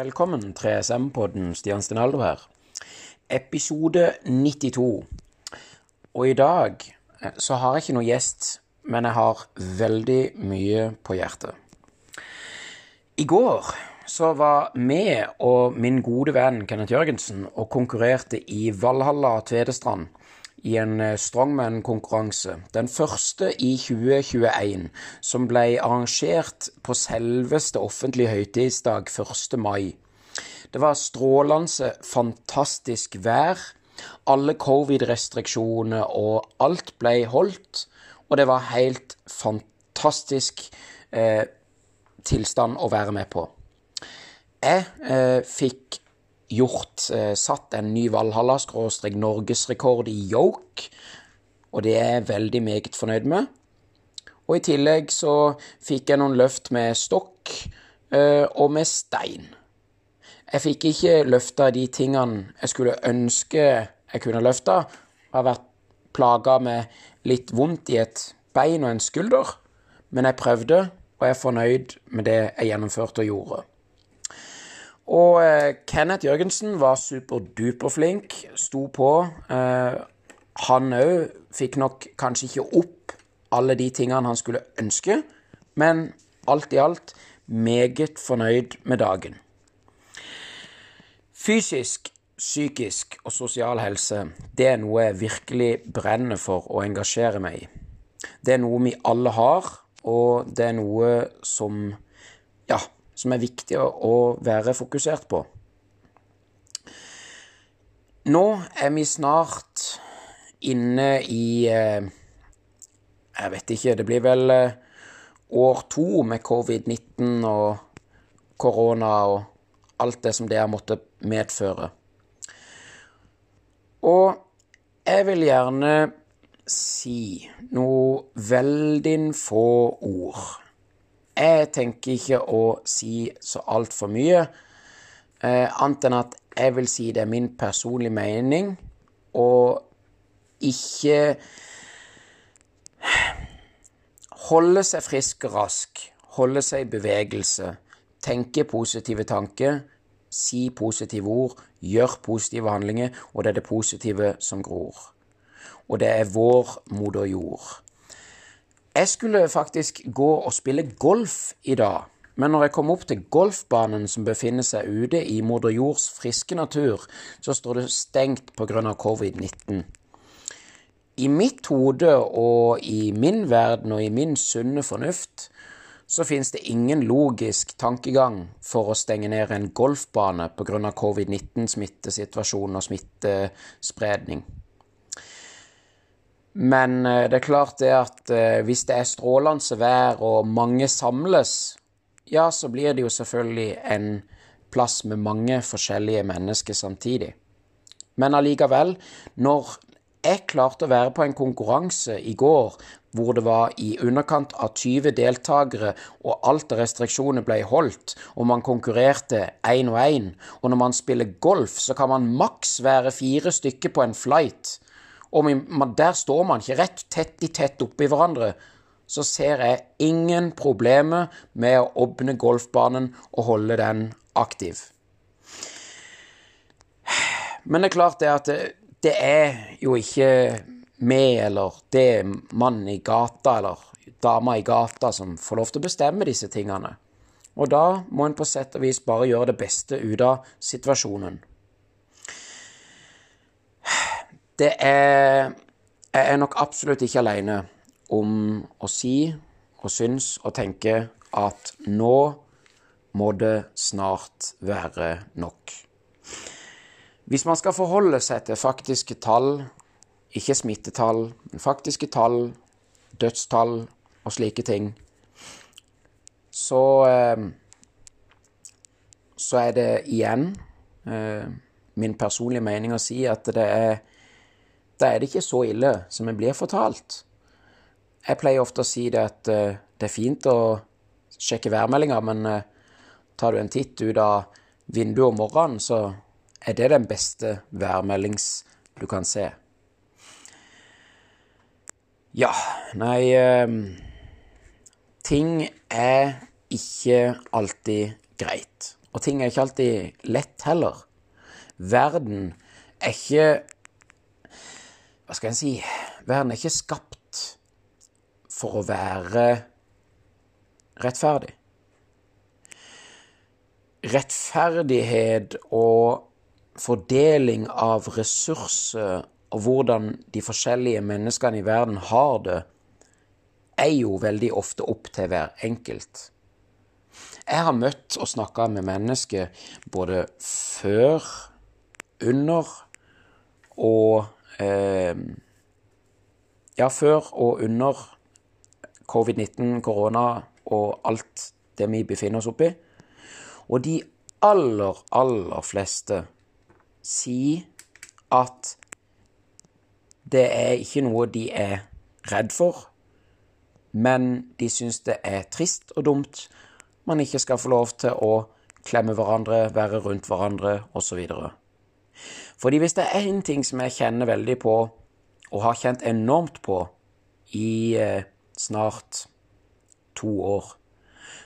Velkommen, 3SM-podden. Stian Stenaldo her. Episode 92. Og i dag eh, så har jeg ikke noe gjest, men jeg har veldig mye på hjertet. I går så var vi og min gode venn Kenneth Jørgensen og konkurrerte i Valhalla Tvedestrand i en eh, strongman-konkurranse. Den første i 2021, som ble arrangert på selveste offentlige høytidsdag 1. mai. Det var strålende, fantastisk vær. Alle covid-restriksjoner og alt ble holdt, og det var helt fantastisk eh, tilstand å være med på. Jeg eh, fikk gjort eh, satt en ny Valhalla-norgesrekord i yoke, og det er jeg veldig meget fornøyd med. Og i tillegg så fikk jeg noen løft med stokk eh, og med stein. Jeg fikk ikke løfta de tingene jeg skulle ønske jeg kunne løfta. Jeg har vært plaga med litt vondt i et bein og en skulder, men jeg prøvde, og jeg er fornøyd med det jeg gjennomførte og gjorde. Og eh, Kenneth Jørgensen var superduperflink, sto på. Eh, han òg fikk nok kanskje ikke opp alle de tingene han skulle ønske, men alt i alt meget fornøyd med dagen. Fysisk, psykisk og sosial helse, det er noe jeg virkelig brenner for å engasjere meg i. Det er noe vi alle har, og det er noe som ja, som er viktig å være fokusert på. Nå er vi snart inne i eh, Jeg vet ikke, det blir vel eh, år to med covid-19 og korona og alt det som det har måttet medføre. Og jeg vil gjerne si noe veldig få ord jeg tenker ikke å si så altfor mye, eh, annet enn at jeg vil si det er min personlige mening, og ikke Holde seg frisk og rask, holde seg i bevegelse, tenke positive tanker, si positive ord, gjør positive handlinger, og det er det positive som gror. Og det er vår moder jord. Jeg skulle faktisk gå og spille golf i dag, men når jeg kom opp til golfbanen som befinner seg ute i moder jords friske natur, så står det stengt pga. covid-19. I mitt hode og i min verden og i min sunne fornuft så finnes det ingen logisk tankegang for å stenge ned en golfbane pga. covid-19-smittesituasjon og smittespredning. Men eh, det er klart det at eh, hvis det er strålende vær og mange samles, ja, så blir det jo selvfølgelig en plass med mange forskjellige mennesker samtidig. Men allikevel, når jeg klarte å være på en konkurranse i går hvor det var i underkant av 20 deltakere, og alt av restriksjoner ble holdt, og man konkurrerte én og én, og når man spiller golf, så kan man maks være fire stykker på en flight, og der står man ikke rett tett i tett oppi hverandre, så ser jeg ingen problemer med å åpne golfbanen og holde den aktiv. Men det er klart det at det er jo ikke meg eller det mannen i gata eller dama i gata som får lov til å bestemme disse tingene. Og da må en på sett og vis bare gjøre det beste ut av situasjonen. Det er Jeg er nok absolutt ikke alene om å si og synes og tenke at nå må det snart være nok. Hvis man skal forholde seg til faktiske tall, ikke smittetall, men faktiske tall, dødstall og slike ting, så eh, Så er det igjen eh, min personlige mening å si at det er da er det ikke så ille som en blir fortalt. Jeg pleier ofte å si det at uh, det er fint å sjekke værmeldinger, men uh, tar du en titt ut av vinduet om morgenen, så er det den beste værmeldings du kan se. Ja, nei uh, Ting er ikke alltid greit. Og ting er ikke alltid lett heller. Verden er ikke Hva skal en si? Verden er ikke skapt for å være rettferdig. Rettferdighet og fordeling av ressurser og hvordan de forskjellige menneskene i verden har det, er jo veldig ofte opp til hver enkelt. Jeg har møtt og snakka med mennesker både før, under og Ja, før og under covid-19, korona og alt det vi befinner oss oppi. Og de aller, aller fleste sier at det er ikke noe de er redd for, men de syns det er trist og dumt man ikke skal få lov til å klemme hverandre, være rundt hverandre osv. Fordi hvis det er én ting som jeg kjenner veldig på, og har kjent enormt på i eh, snart to år,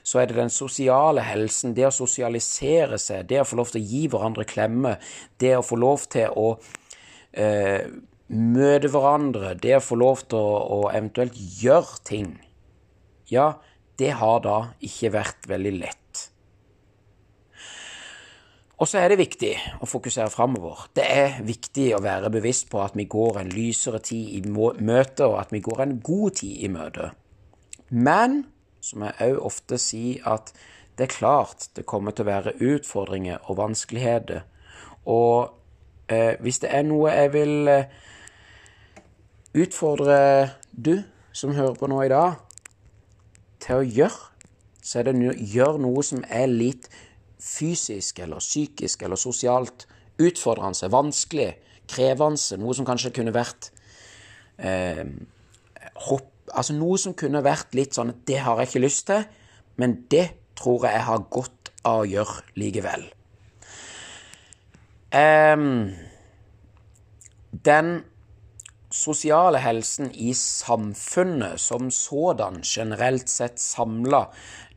så er det den sosiale helsen, det å sosialisere seg, det å få lov til å gi hverandre klemme, det å få lov til å eh, møte hverandre, det å få lov til å, å eventuelt gjøre ting. Ja, det har da ikke vært veldig lett. Og så er det viktig å fokusere framover. Det er viktig å være bevisst på at vi går en lysere tid i møte, og at vi går en god tid i møte. Men som jeg òg ofte sier, at det er klart det kommer til å være utfordringer og vanskeligheter. Og eh, hvis det er noe jeg vil eh, utfordre du som hører på nå i dag, til å gjøre, så er det å gjøre noe som er litt fysisk eller psykisk eller sosialt utfordrende, vanskelig, krevende, noe som kanskje kunne vært eh, hopp, Altså noe som kunne vært litt sånn at det har jeg ikke lyst til, men det tror jeg jeg har godt av å gjøre likevel. Um, den sosiale helsen i samfunnet som sådan, generelt sett samla,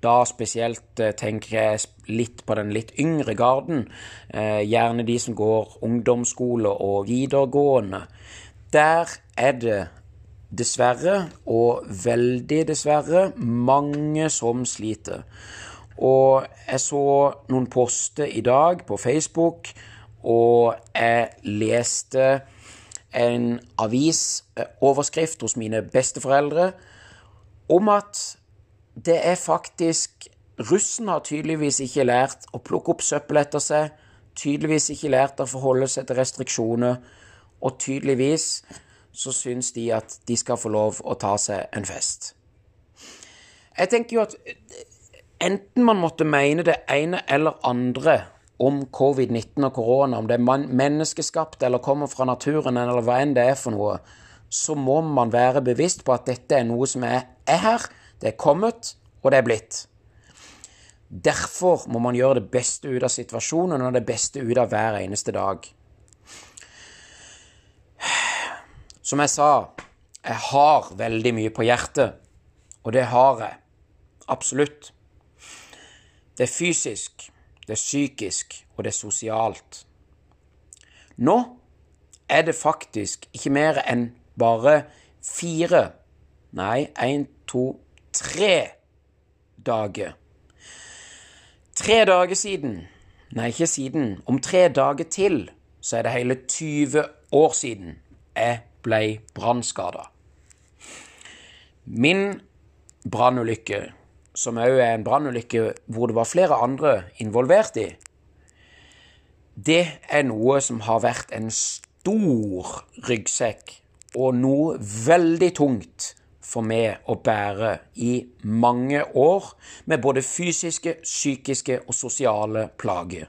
da spesielt eh, tenker jeg litt på den litt yngre garden, eh, gjerne de som går ungdomsskole og videregående, der er det dessverre, og veldig dessverre, mange som sliter. Og jeg så noen poster i dag på Facebook, og jeg leste en avisoverskrift hos mine besteforeldre om at det er faktisk Russen har tydeligvis ikke lært å plukke opp søppel etter seg, tydeligvis ikke lært å forholde seg til restriksjoner, og tydeligvis så syns de at de skal få lov å ta seg en fest. Jeg tenker jo at enten man måtte mene det ene eller andre om covid-19 og korona, om det er menneskeskapt eller kommer fra naturen eller hva enn det er for noe, så må man være bevisst på at dette er noe som er, er her, det er kommet, og det er blitt. Derfor må man gjøre det beste ut av situasjonen og det beste ut av hver eneste dag. Som jeg sa, jeg har veldig mye på hjertet, og det har jeg. Absolutt. Det er fysisk det er psykisk, og det er sosialt. Nå er det faktisk ikke mer enn bare fire, nei, én, to, tre dager. Tre dager siden, nei, ikke siden, om tre dager til, så er det hele 20 år siden jeg ble brannskada. Min brannulykke som òg er en brannulykke hvor det var flere andre involvert i, det er noe som har vært en stor ryggsekk og noe veldig tungt for meg å bære i mange år, med både fysiske, psykiske og sosiale plager.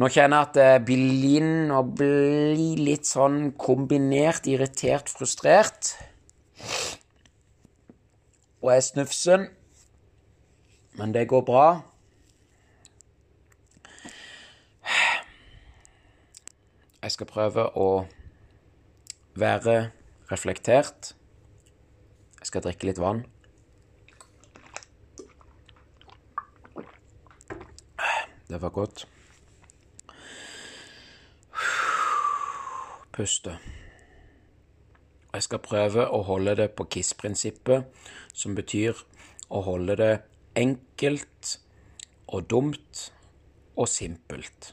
Nå kjenner jeg at det blir inn og blir litt sånn kombinert irritert, frustrert og er snufsen. Men det går bra. Jeg skal prøve å være reflektert. Jeg skal drikke litt vann. Det var godt. Puste. Jeg skal prøve å holde det på KISS-prinsippet, som betyr å holde det enkelt og dumt og simpelt.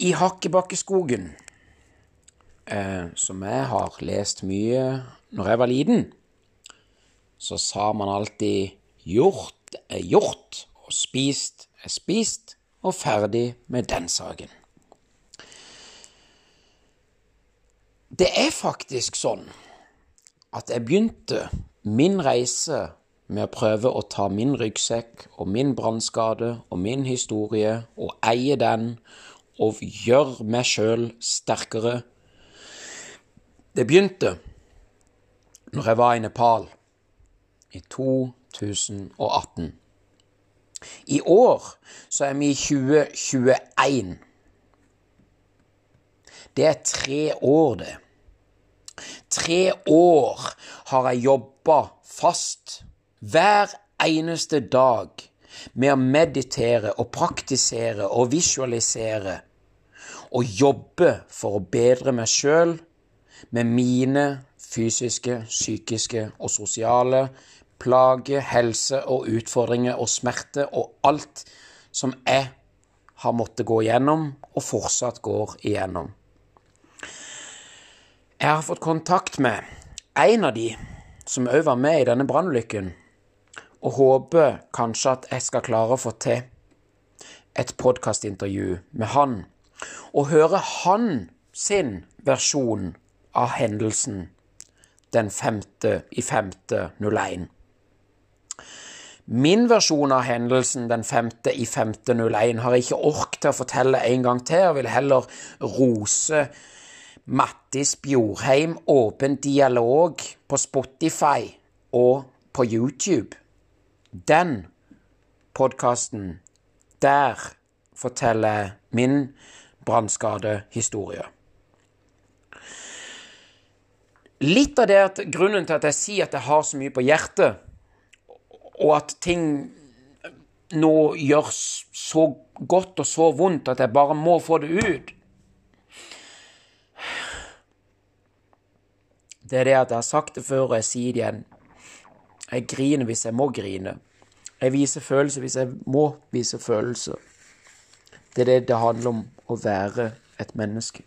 I Hakkebakkeskogen, eh, som jeg har lest mye når jeg var liten, så sa man alltid 'gjort er gjort', og 'spist er spist', og ferdig med den saken. Det er faktisk sånn at jeg begynte min reise med å prøve å ta min ryggsekk og min brannskade og min historie og eie den og gjøre meg sjøl sterkere. Det begynte når jeg var i Nepal i 2018. I år så er vi i 2021. Det er tre år, det. Tre år har jeg jobba fast hver eneste dag med å meditere og praktisere og visualisere og jobbe for å bedre meg sjøl med mine fysiske, psykiske og sosiale plage, helse og utfordringer og smerte og alt som jeg har måttet gå igjennom og fortsatt går igjennom. Jeg har fått kontakt med en av de som òg var med i denne brannulykken, og håper kanskje at jeg skal klare å få til et podkastintervju med han, og høre han sin versjon av hendelsen den femte i femte 01. Min versjon av hendelsen den femte i femte 01 har jeg ikke ork til å fortelle en gang til, og vil heller rose Mattis Bjorheim Åpen dialog på Spotify og på YouTube. Den podkasten, der forteller min brannskadehistorie. Litt av det at grunnen til at jeg sier at jeg har så mye på hjertet, og at ting nå gjør så godt og så vondt at jeg bare må få det ut, det er det at jeg har sagt det før, og jeg sier det igjen. Jeg griner hvis jeg må grine. Jeg viser følelser hvis jeg må vise følelser. Det er det det handler om å være et menneske.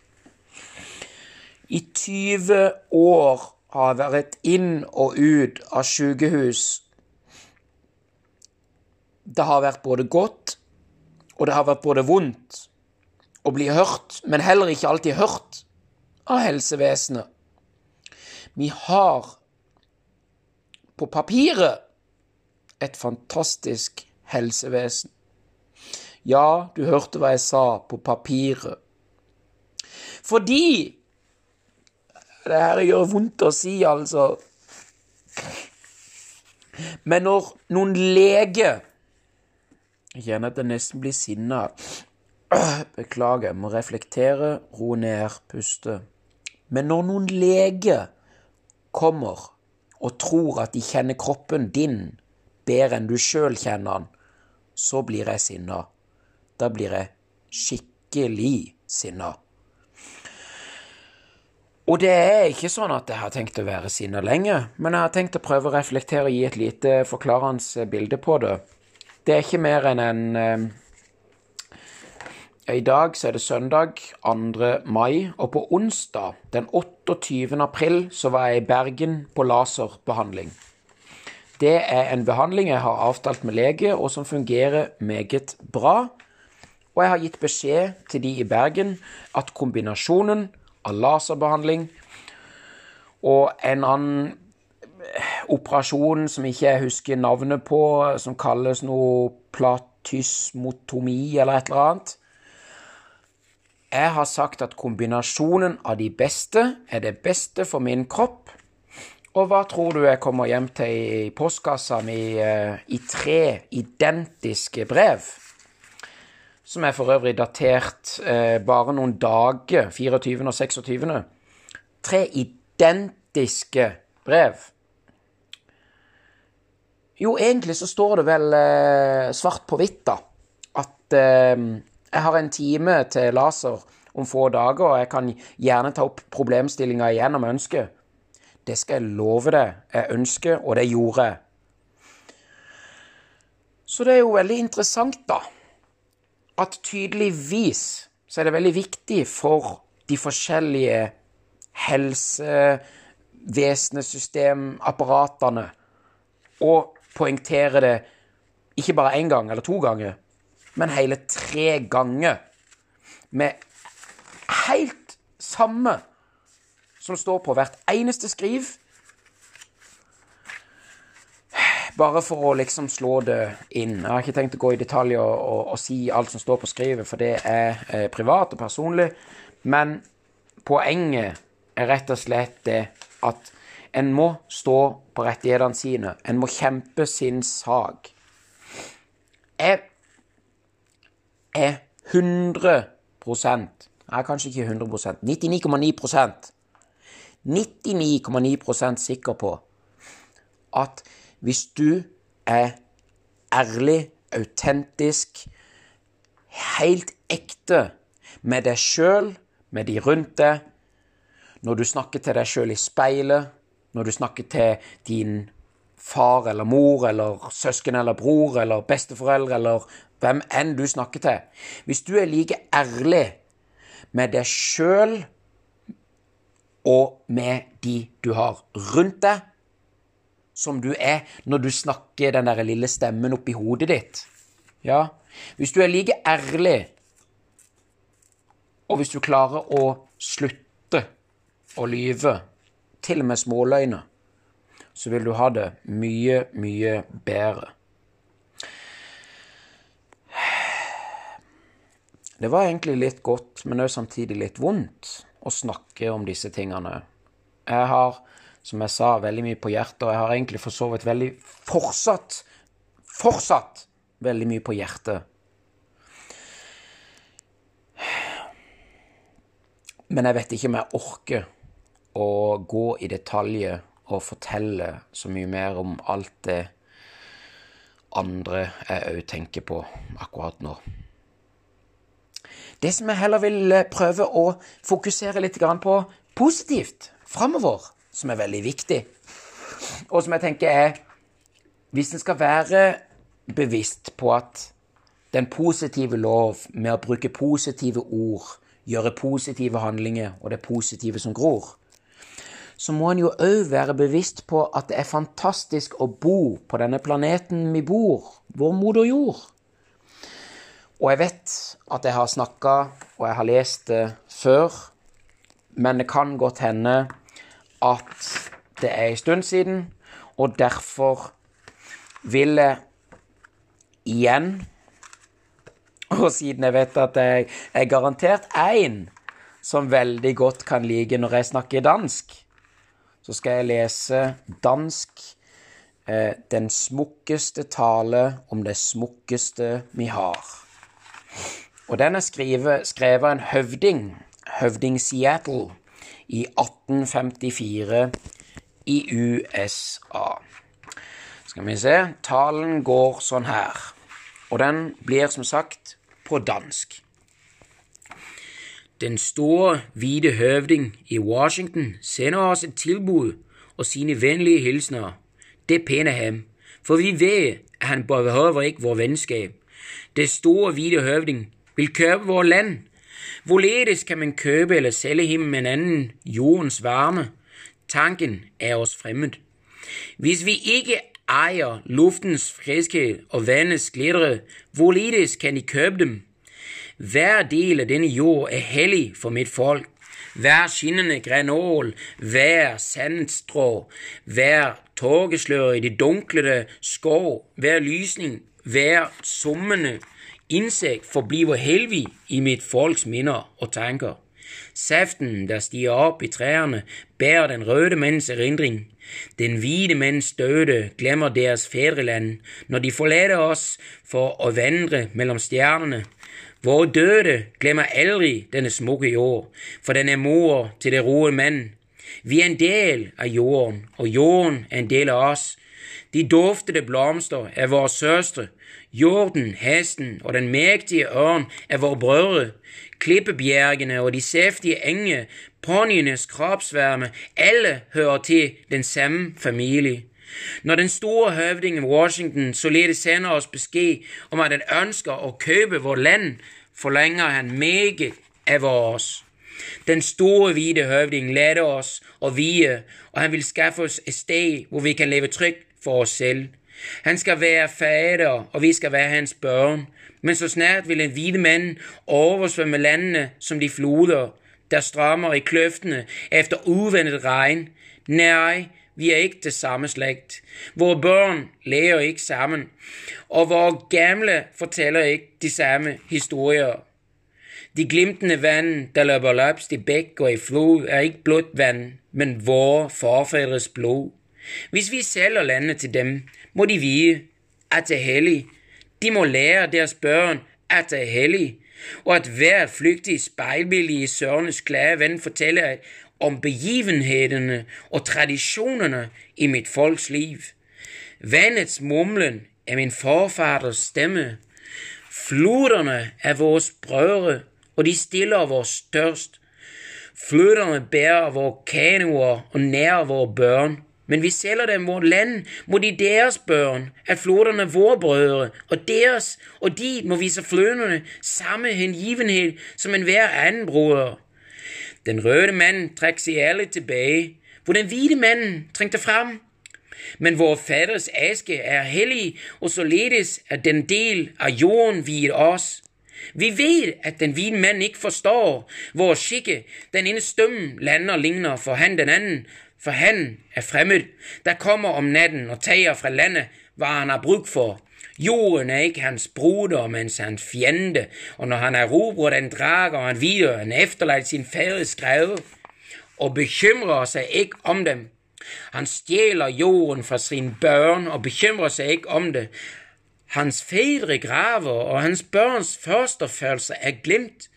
I 20 år har jeg vært inn og ut av sykehus. Det har vært både godt, og det har vært både vondt å bli hørt, men heller ikke alltid hørt av helsevesenet. Vi har på papiret et fantastisk helsevesen. Ja, du hørte hva jeg sa, på papiret. Fordi Det her gjør vondt å si, altså. Men når noen leger Jeg kjenner at jeg nesten blir sinna. Beklager, må reflektere, roe ned, puste. Men når noen leger kommer og tror at de kjenner kroppen din bedre enn du sjøl kjenner den, så blir jeg sinna. Da blir jeg skikkelig sinna. Og det er ikke sånn at jeg har tenkt å være sinna lenge, men jeg har tenkt å prøve å reflektere og gi et lite forklarende bilde på det. Det er ikke mer enn en eh, i dag er det søndag 2. mai, og på onsdag den 28. april så var jeg i Bergen på laserbehandling. Det er en behandling jeg har avtalt med lege, og som fungerer meget bra. Og jeg har gitt beskjed til de i Bergen at kombinasjonen av laserbehandling og en annen operasjon som ikke jeg husker navnet på, som kalles noe platysmotomi eller et eller annet, jeg har sagt at kombinasjonen av de beste er det beste for min kropp. Og hva tror du jeg kommer hjem til i postkassa mi uh, i tre identiske brev? Som er for øvrig datert eh, bare noen dager, 24. og 26. Tre identiske brev. Jo, egentlig så står det vel eh, svart på hvitt, da, at eh, jeg har en time til laser om få dager, og jeg kan gjerne ta opp problemstillinga igjen om ønsket. Det skal jeg love deg. Jeg ønsker, og det gjorde jeg. Så det er jo veldig interessant, da, at tydeligvis så er det veldig viktig for de forskjellige helsevesenesystemapparatene å poengtere det ikke bare én gang eller to ganger, men hele tre ganger. Med helt samme som står på hvert eneste skriv. Bare for å liksom slå det inn. Jeg har ikke tenkt å gå i detalj og, og, og si alt som står på skrivet, for det er eh, privat og personlig. Men poenget er rett og slett det at en må stå på rettighetene sine. En må kjempe sin sak. Jeg er 100% Nei, kanskje ikke 100% 99,9% 99,9% sikker på at hvis du er ærlig, autentisk, helt ekte med deg sjøl, med de rundt deg, når du snakker til deg sjøl i speilet, når du snakker til din far eller mor eller søsken eller bror eller besteforeldre eller hvem enn du snakker til Hvis du er like ærlig med deg sjøl og med de du har rundt deg, som du er når du snakker den der lille stemmen oppi hodet ditt. Ja, hvis du er like ærlig, og hvis du klarer å slutte å lyve, til og med småløgner, så vil du ha det mye, mye bedre. Det var egentlig litt godt, men òg samtidig litt vondt å snakke om disse tingene. Jeg har som jeg sa, veldig mye på hjertet, og jeg har egentlig for så vidt veldig fortsatt fortsatt veldig mye på hjertet. Men jeg vet ikke om jeg orker å gå i detaljer og fortelle så mye mer om alt det andre jeg òg tenker på akkurat nå. Det som jeg heller vil prøve å fokusere litt på positivt framover, som er veldig viktig. Og som jeg tenker er Hvis en skal være bevisst på at den positive lov med å bruke positive ord, gjøre positive handlinger, og det positive som gror, så må en jo òg være bevisst på at det er fantastisk å bo på denne planeten vi bor, vår moder jord. Og jeg vet at jeg har snakka og jeg har lest det før, men det kan godt hende at det er en stund siden, og derfor vil jeg igjen Og siden jeg vet at jeg er garantert én som veldig godt kan like når jeg snakker dansk, så skal jeg lese dansk eh, 'Den smukkeste tale om det smukkeste vi har'. Og den er skrevet av en høvding, høvding Seattle, i 1854 i USA. Skal vi se Talen går sånn her. Og den blir som sagt på dansk. Den store, hvite høvding i Washington sender oss et tilbud og sine vennlige hilsener. Det er av ham, for vi vet at han behøver ikke vår vennskap. Det store, hvite høvding vil kjøpe vår land Hvorledes kan man købe eller selge en anden jordens varme? Tanken er os fremmed. Hvis vi ikke ejer luftens friskhed og vandets glitre, hvorledes kan de købe dem? Hver del av denne jord er hellig for mitt folk. Hver skinnende grenål, hver sandstrå, hver torgeslør i det dunklede skov, hver lysning, hver summende Insekt forbliver hellig i mitt folks minner og tanker. Saften der stiger opp i trærne, bærer den røde manns erindring. Den hvite manns døde glemmer deres fedreland når de forlater oss for å vandre mellom stjernene. Våre døde glemmer aldri denne smukke jord, for den er mor til det roe menn. Vi er en del av jorden, og jorden er en del av oss. De duftede blomster er våre søstre, jorden, hesten og den mektige ørn er våre brødre, klippebjergene og de saftige enge, ponnienes kroppsvarme, alle hører til den samme familie. Når den store høvdingen Washington således sender oss beskjed om at han ønsker å kjøpe vårt land, forlenger han meget av oss. Den store, hvite høvding leder oss å vie, og han vil skaffe oss et sted hvor vi kan leve trygt for oss selv. Han skal være fader, og vi skal være hans børn. Men så snart vil den hvite mann oversvømme landene som de floder, der strømmer i kløftene efter uventet regn. Nei, vi er ikke det samme slekt. Våre børn lærer ikke sammen, og våre gamle forteller ikke de samme historier. De glimtende vann der løper løpst i bekk og i flod, er ikke blått vann, men våre forfedres blod. Hvis vi selger landet til dem, må de vite at det er hellig. De må lære deres børn at det er hellig, og at hver flyktig speilbilde i Sørenes klare venn forteller om begivenhetene og tradisjonene i mitt folks liv. Vannets mumlen er min forfaders stemme. Floderne er våre brødre, og de stiller vår størst. Floderne bærer våre kanoer og nærer våre børn. Men vi selger dem vårt land, må de deres børn, at floderne våre brødre, og deres, og de må vise floderne samme hengivenhet som enhver annen broder. Den røde mand trekker seg ærlig tilbake, hvor den hvite menn trengte frem. Men vår faders aske er hellig, og således er den del av jorden viet oss. Vi vet at den hvite mann ikke forstår vår skikke, den ene stummen lander ligner for han den anden, for han er fremmed, der kommer om natten og tager fra landet, hva han har bruk for. Jorden er ikke hans broder, mens hans fiende, og når han erobrer den, drager han videre, han efterlater sin faders greve, og bekymrer seg ikke om dem. Han stjeler jorden fra sine børn og bekymrer seg ikke om det. Hans fedre graver, og hans børns førstefølelse er glemt.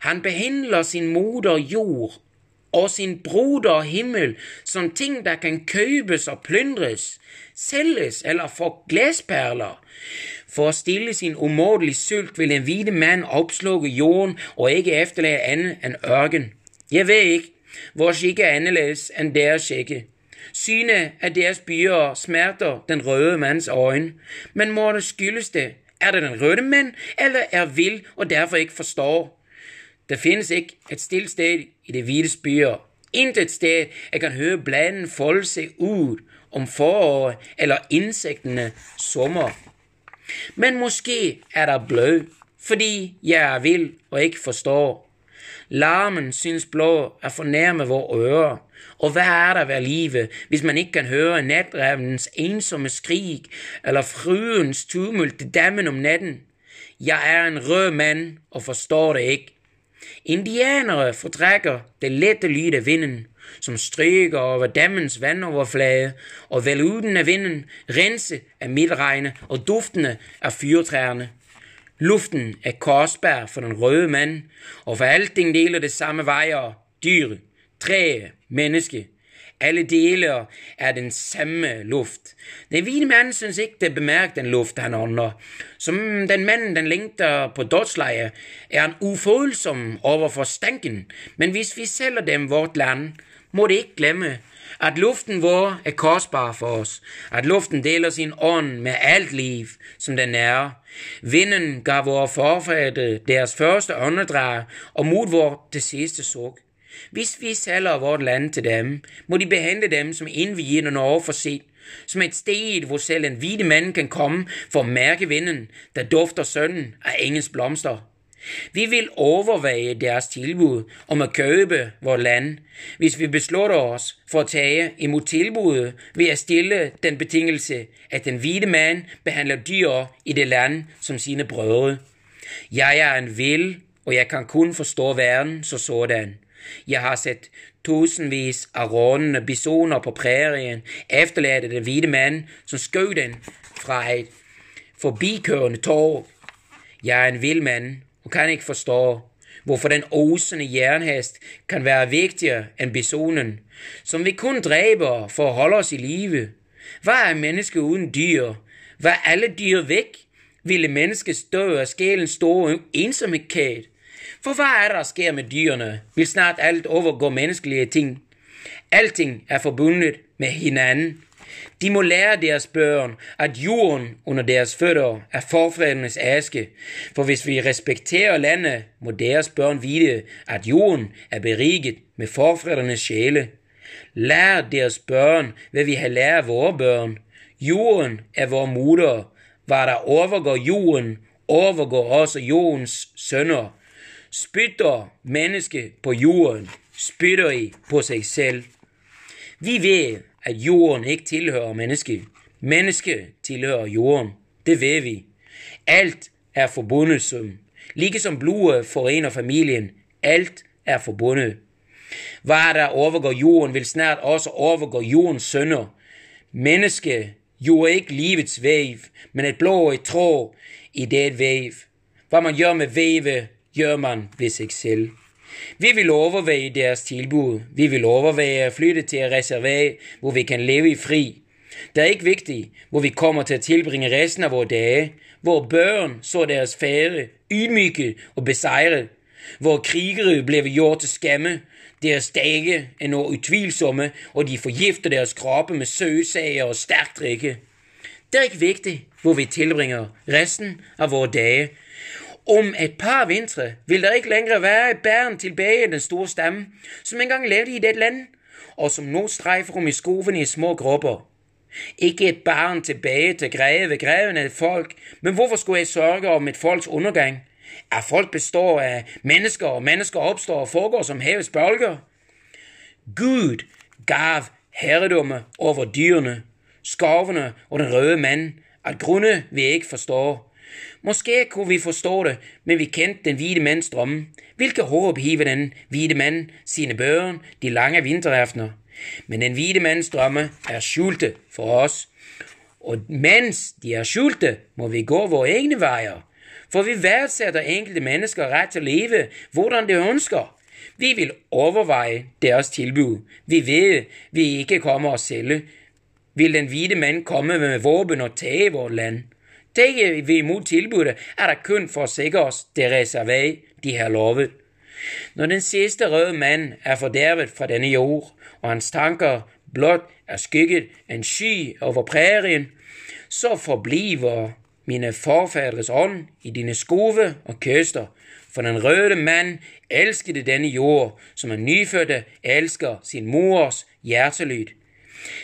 Han behandler sin moder jord og sin broder himmel som ting der kan kjøpes og plyndres, selges eller få glesperler. For å stille sin umådelige sult vil en hvite mann oppsluke jorden og ikke etterlate annet enn ørken. Jeg vet ikke, vår skikke er annerledes enn deres skikke. Synet av deres byer smerter den røde manns øyne, men må det skyldes det? Er det den røde mann, eller er vill og derfor ikke forstår? Det finnes ikke et stille sted i de hvite byer. Intet sted jeg kan høre bladene folde seg ut om foråret eller insektene sommer. Men måske er det blød, fordi jeg er vill og ikke forstår. Larmen synes blå er fornærme våre ører, og hva er det ved livet hvis man ikke kan høre nattrevnens ensomme skrik eller fruens tumult til dammen om natten? Jeg er en rød mann og forstår det ikke. Indianere fortrekker det lette lyd av vinden, som stryker over dammens vannoverflate, og veluden av vinden renser av midtregnet og duftene av fyrtrærne. Luften er kostbar for den røde mann, og for alting deler det samme veier, dyr, tre, mennesket. Alle deler er den samme luft. Den hvite menn syns ikke det er bemerket den luft han ånder. Som den mannen den lengter på dødsleiet, er han ufølsom overfor stanken, men hvis vi selger dem vårt land, må de ikke glemme at luften vår er kostbar for oss, at luften deler sin ånd med alt liv som den er. Vinden ga våre forfedre deres første åndedrag, og mot vårt det siste sukk. Hvis vi selger vårt land til dem, må de behandle dem som innviende Norge for sitt, som et sted hvor selv en hvite mann kan komme for å merke vinden, der dufter sønnen av engelsk blomster. Vi vil overveie deres tilbud om å kjøpe vårt land, hvis vi beslutter oss for å ta imot tilbudet ved å stille den betingelse at den hvite mann behandler dyr i det land som sine brødre. Jeg er en vill, og jeg kan kun forstå verden så sådan. Jeg har sett tusenvis av rånende bisoner på prærien efterlate den hvite mannen som skjøt den fra et forbikørende tog. Jeg er en vill mann og kan ikke forstå hvorfor den osende jernhest kan være viktigere enn bisonen, som vi kun dreper for å holde oss i live. Hva er mennesket uten dyr? Var alle dyr vekk, ville menneskets død av sjelens store ensomhet. For hva er det som skjer med dyrene? Vil snart alt overgå menneskelige ting? Allting er forbundet med hinanden. De må lære deres børn at jorden under deres føtter er forfedrenes aske, for hvis vi respekterer landet, må deres børn vite at jorden er beriget med forfedrenes sjele. Lær deres børn hva vi har lært våre børn. Jorden er vår moder. Hva der overgår jorden, overgår også jordens sønner. Spytter mennesket på jorden, spytter I på seg selv. Vi vet at jorden ikke tilhører mennesket. Mennesket tilhører jorden. Det vet vi. Alt er forbundet som. Like som blodet forener familien. Alt er forbundet. Hva der overgår jorden, vil snart også overgå jordens sønner. Mennesket gjorde ikke livets vev, men et blå tråd i det vev. Hva man gjør med vevet, gjør man ved seg selv. Vi vil overveie deres tilbud. Vi vil overveie flytte til et reservat hvor vi kan leve i fri. Det er ikke viktig hvor vi kommer til å tilbringe resten av våre dager. Våre børn så deres fedre ydmyket og beseiret. Våre krigere ble gjort til skamme. Deres dager er nå utvilsomme, og de forgifter deres kropper med søsager og sterk drikke. Det er ikke viktig hvor vi tilbringer resten av våre dager. Om et par vintre vil det ikke lenger være et barn tilbake i den store stamme som en gang levde i det land, og som nå streifer om i skogen i små grupper. Ikke et barn tilbake til greve, greven er folk, men hvorfor skulle jeg sørge om et folks undergang? Er folk består av mennesker, og mennesker oppstår og foregår som havets bølger? Gud gav herredømme over dyrene, skarvene og den røde mann, at grunner vi ikke forstår. Måske kunne vi forstå det, men vi kjente den hvite manns drømme. Hvilke håp hiver den hvite mann sine børn de lange vinteraftener? Men den hvite manns drømme er skjulte for oss. Og mens de er skjulte, må vi gå våre egne veier. For vi verdsetter enkelte mennesker rett til å leve hvordan de ønsker. Vi vil overveie deres tilbud. Vi vet vi ikke kommer oss selv. Vil den hvite mann komme med våpen og ta vårt land? Tar vi imot tilbudet, er det kun for å sikre oss det reservat de har lovet. Når den siste røde mann er fordervet fra denne jord, og hans tanker blott er skygget en sky over prærien, så forbliver mine forfedres ånd i dine skove og kyster, for den røde mann elskede denne jord, som en nyfødte elsker sin mors hjertelyd.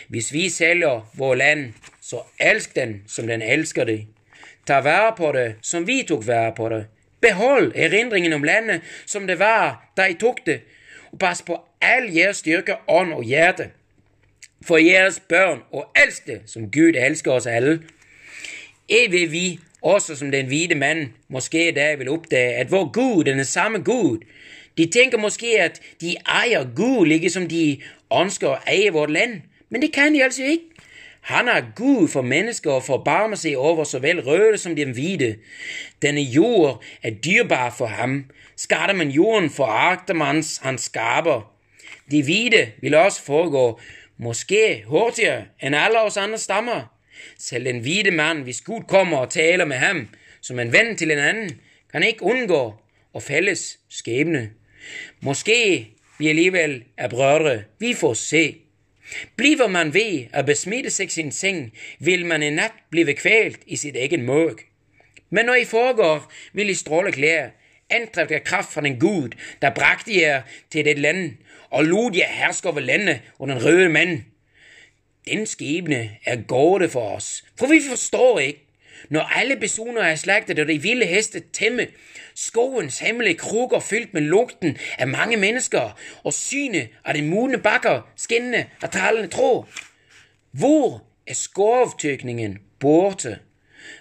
Hvis vi selger vår land, så elsk den som den elsker det. Ta vare på det som vi tok vare på det. Behold erindringen om landet som det var da de tok det, og pass på all deres styrke, ånd og hjerte. For deres børn, og det som Gud elsker oss alle. Jeg vil vi, også som den hvite mannen, måske i dag vil oppdage at vår Gud er den samme Gud. De tenker måske at de eier Gud like som de ønsker å eie vårt land, men det kan de altså ikke. Han er Gud for mennesker og forbarmer seg over så vel røde som den hvite. Denne jord er dyrebar for ham. Skader man jorden, forakter man hans skaper. De hvite vil også foregå, måske hurtigere enn alle oss andre stammer. Selv den hvite mann, hvis Gud kommer og taler med ham som en venn til en annen, kan ikke unngå å felles skjebne. Måske vi alligevel er brødre. Vi får se. Bliver man ved at besmitte seg sin seng, vil man en natt blive kvalt i sitt egen mørk. Men når I foregår, vil I stråle klær, antrevet af kraft fra den Gud, der bragte jer til det land, og lod jer herske over landet og den røde mand. Den skjebne er gode for oss, for vi forstår ikke. Når alle personer er slaktet og de ville hester temmer, Skogens hemmelige krukker fylt med lukten av mange mennesker og synet av de modne bakker skinnende av talende tråd. Hvor er skovtykningen borte?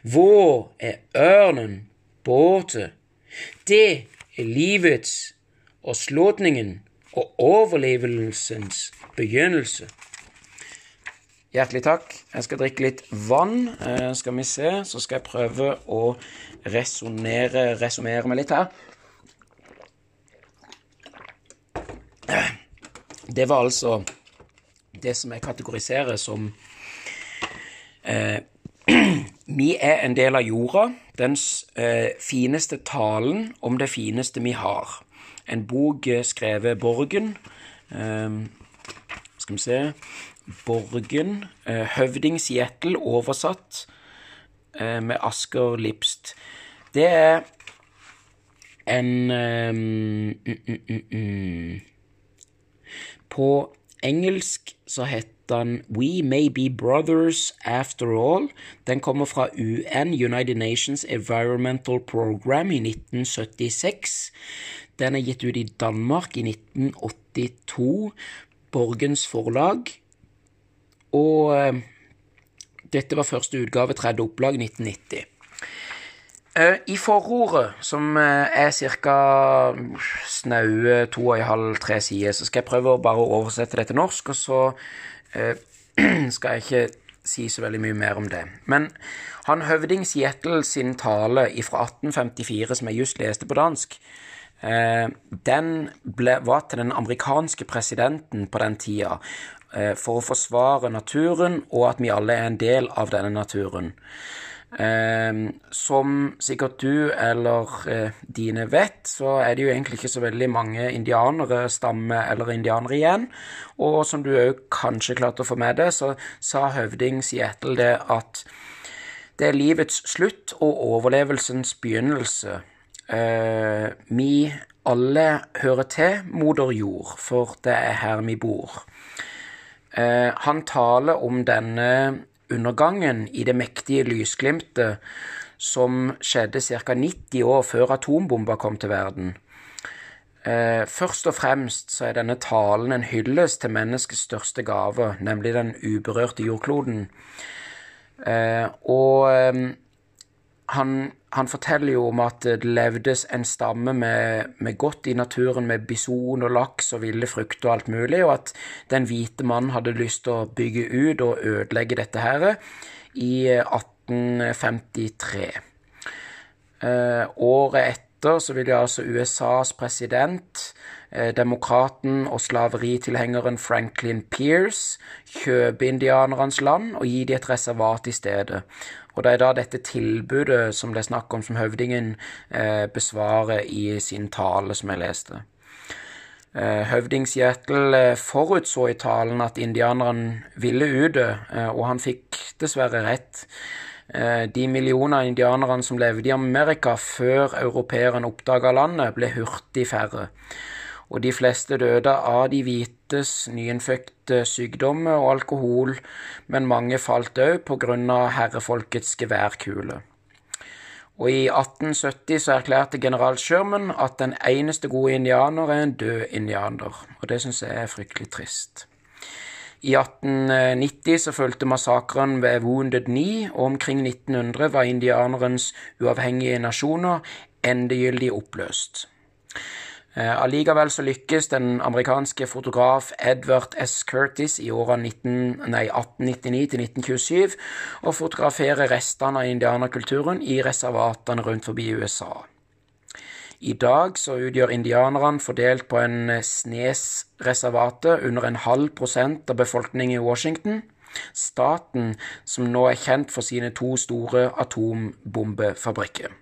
Hvor er ørnen borte? Det er livets og slutningen og overlevelsens begynnelse. Hjertelig takk. Jeg skal drikke litt vann. Eh, skal vi se, så skal jeg prøve å resonnere resonnere meg litt her. Det var altså det som jeg kategoriserer som Eh, vi er en del av jorda, den eh, fineste talen om det fineste vi har. En bok eh, skrevet Borgen. Eh, skal vi se Borgen. Eh, Høvding Seattle, oversatt eh, med Asker Lipst. Det er en um, mm, mm, mm. På engelsk så heter den We May Be Brothers After All. Den kommer fra UN, United Nations Environmental Program, i 1976. Den er gitt ut i Danmark i 1982. Borgens forlag. Og uh, dette var første utgave, tredje opplag, 1990. Eh, I forordet, som eh, er ca. snaue to og en halv, tre sider, så skal jeg prøve å bare oversette det til norsk, og så eh, skal jeg ikke si så veldig mye mer om det. Men han høvding Seattle sin tale fra 1854, som jeg just leste på dansk, eh, den ble, var til den amerikanske presidenten på den tida eh, for å forsvare naturen, og at vi alle er en del av denne naturen. Eh, som sikkert du eller eh, dine vet, så er det jo egentlig ikke så veldig mange indianere, stamme eller indianere igjen. Og som du òg kanskje klarte å få med deg, så sa høvding Seattle det at det er livets slutt og overlevelsens begynnelse. Eh, vi alle hører til moder jord, for det er her vi bor. Eh, han taler om denne undergangen i det mektige lysglimtet som skjedde ca. 90 år før atombomba kom til verden. Eh, først og fremst så er denne talen en hyllest til menneskets største gave, nemlig den uberørte jordkloden. Eh, og han, han, forteller jo om at det levdes en stamme med, med, godt i naturen, med bison og laks og ville frukter og alt mulig, og at den hvite mannen hadde lyst til å bygge ut og ødelegge dette her i 1853. Eh, året etter så ville altså USAs president, eh, demokraten og slaveritilhengeren Franklin Pierce, kjøpe indianernes land og gi dem et reservat i stedet. Og det er da dette tilbudet som det er snakk om, som høvdingen eh, besvarer i sin tale, som jeg leste. Eh, høvding Seattle eh, forutså i talen at indianerne ville utdø, og han fikk dessverre rett. De millioner indianerne som levde i Amerika før europeerne oppdaga landet, ble hurtig færre og de fleste døde av de hvites nyinnfødte sykdommer og alkohol, men mange falt òg av herrefolkets geværkule. Og i 1870 så erklærte general Sherman at den eneste gode indianer er en død indianer, og det syns jeg er fryktelig trist. I 1890 så fulgte massakren ved Wounded Knee, og omkring 1900 var indianerens uavhengige nasjoner endegyldig oppløst. Eh, allikevel så lykkes den amerikanske fotograf Edward S. Curtis i årene 1899 til 1927 å fotografere restene av indianerkulturen i reservatene rundt forbi USA. I dag så utgjør indianerne fordelt på en snes-reservatet under en halv prosent av befolkningen i Washington, staten som nå er kjent for sine to store atombombefabrikker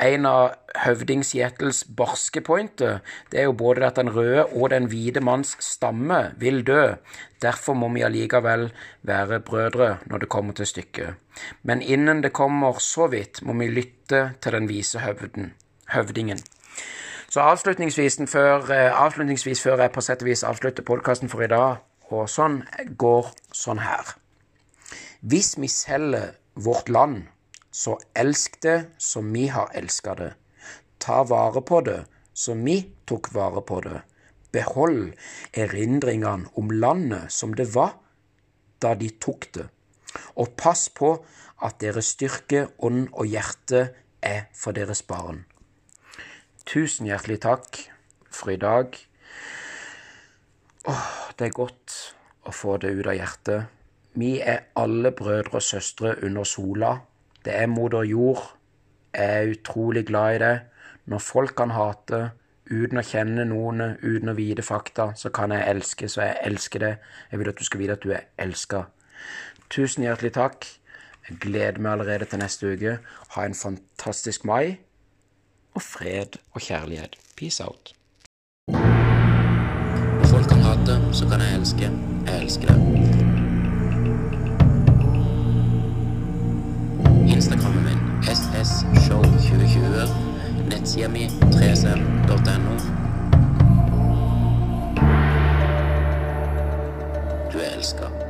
en av høvding Seattles barske pointer, det er jo både at den røde og den hvite manns stamme vil dø. Derfor må vi allikevel være brødre når det kommer til stykket. Men innen det kommer så vidt, må vi lytte til den vise høvden, høvdingen. Så avslutningsvis før, eh, avslutningsvis før jeg på sett og vis avslutter podkasten for i dag, og sånn, går sånn her. Hvis vi selger vårt land så elsk det som vi har elska det. Ta vare på det som vi tok vare på det. Behold erindringene om landet som det var da de tok det. Og pass på at deres styrke, ånd og hjerte er for deres barn. Tusen hjertelig takk for i dag. Åh, det er godt å få det ut av hjertet. Vi er alle brødre og søstre under sola det er moder jord. Jeg er utrolig glad i det. Når folk kan hate uten å kjenne noen, uten å vite fakta, så kan jeg elske, så jeg elsker det. Jeg vil at du skal vite at du er elska. Tusen hjertelig takk. Jeg gleder meg allerede til neste uke. Ha en fantastisk mai. Og fred og kjærlighet. Peace out. Når folk kan hate, så kan jeg elske. Jeg elsker det. Show 2020. Nettsida mi 3cm.no. Du er elska.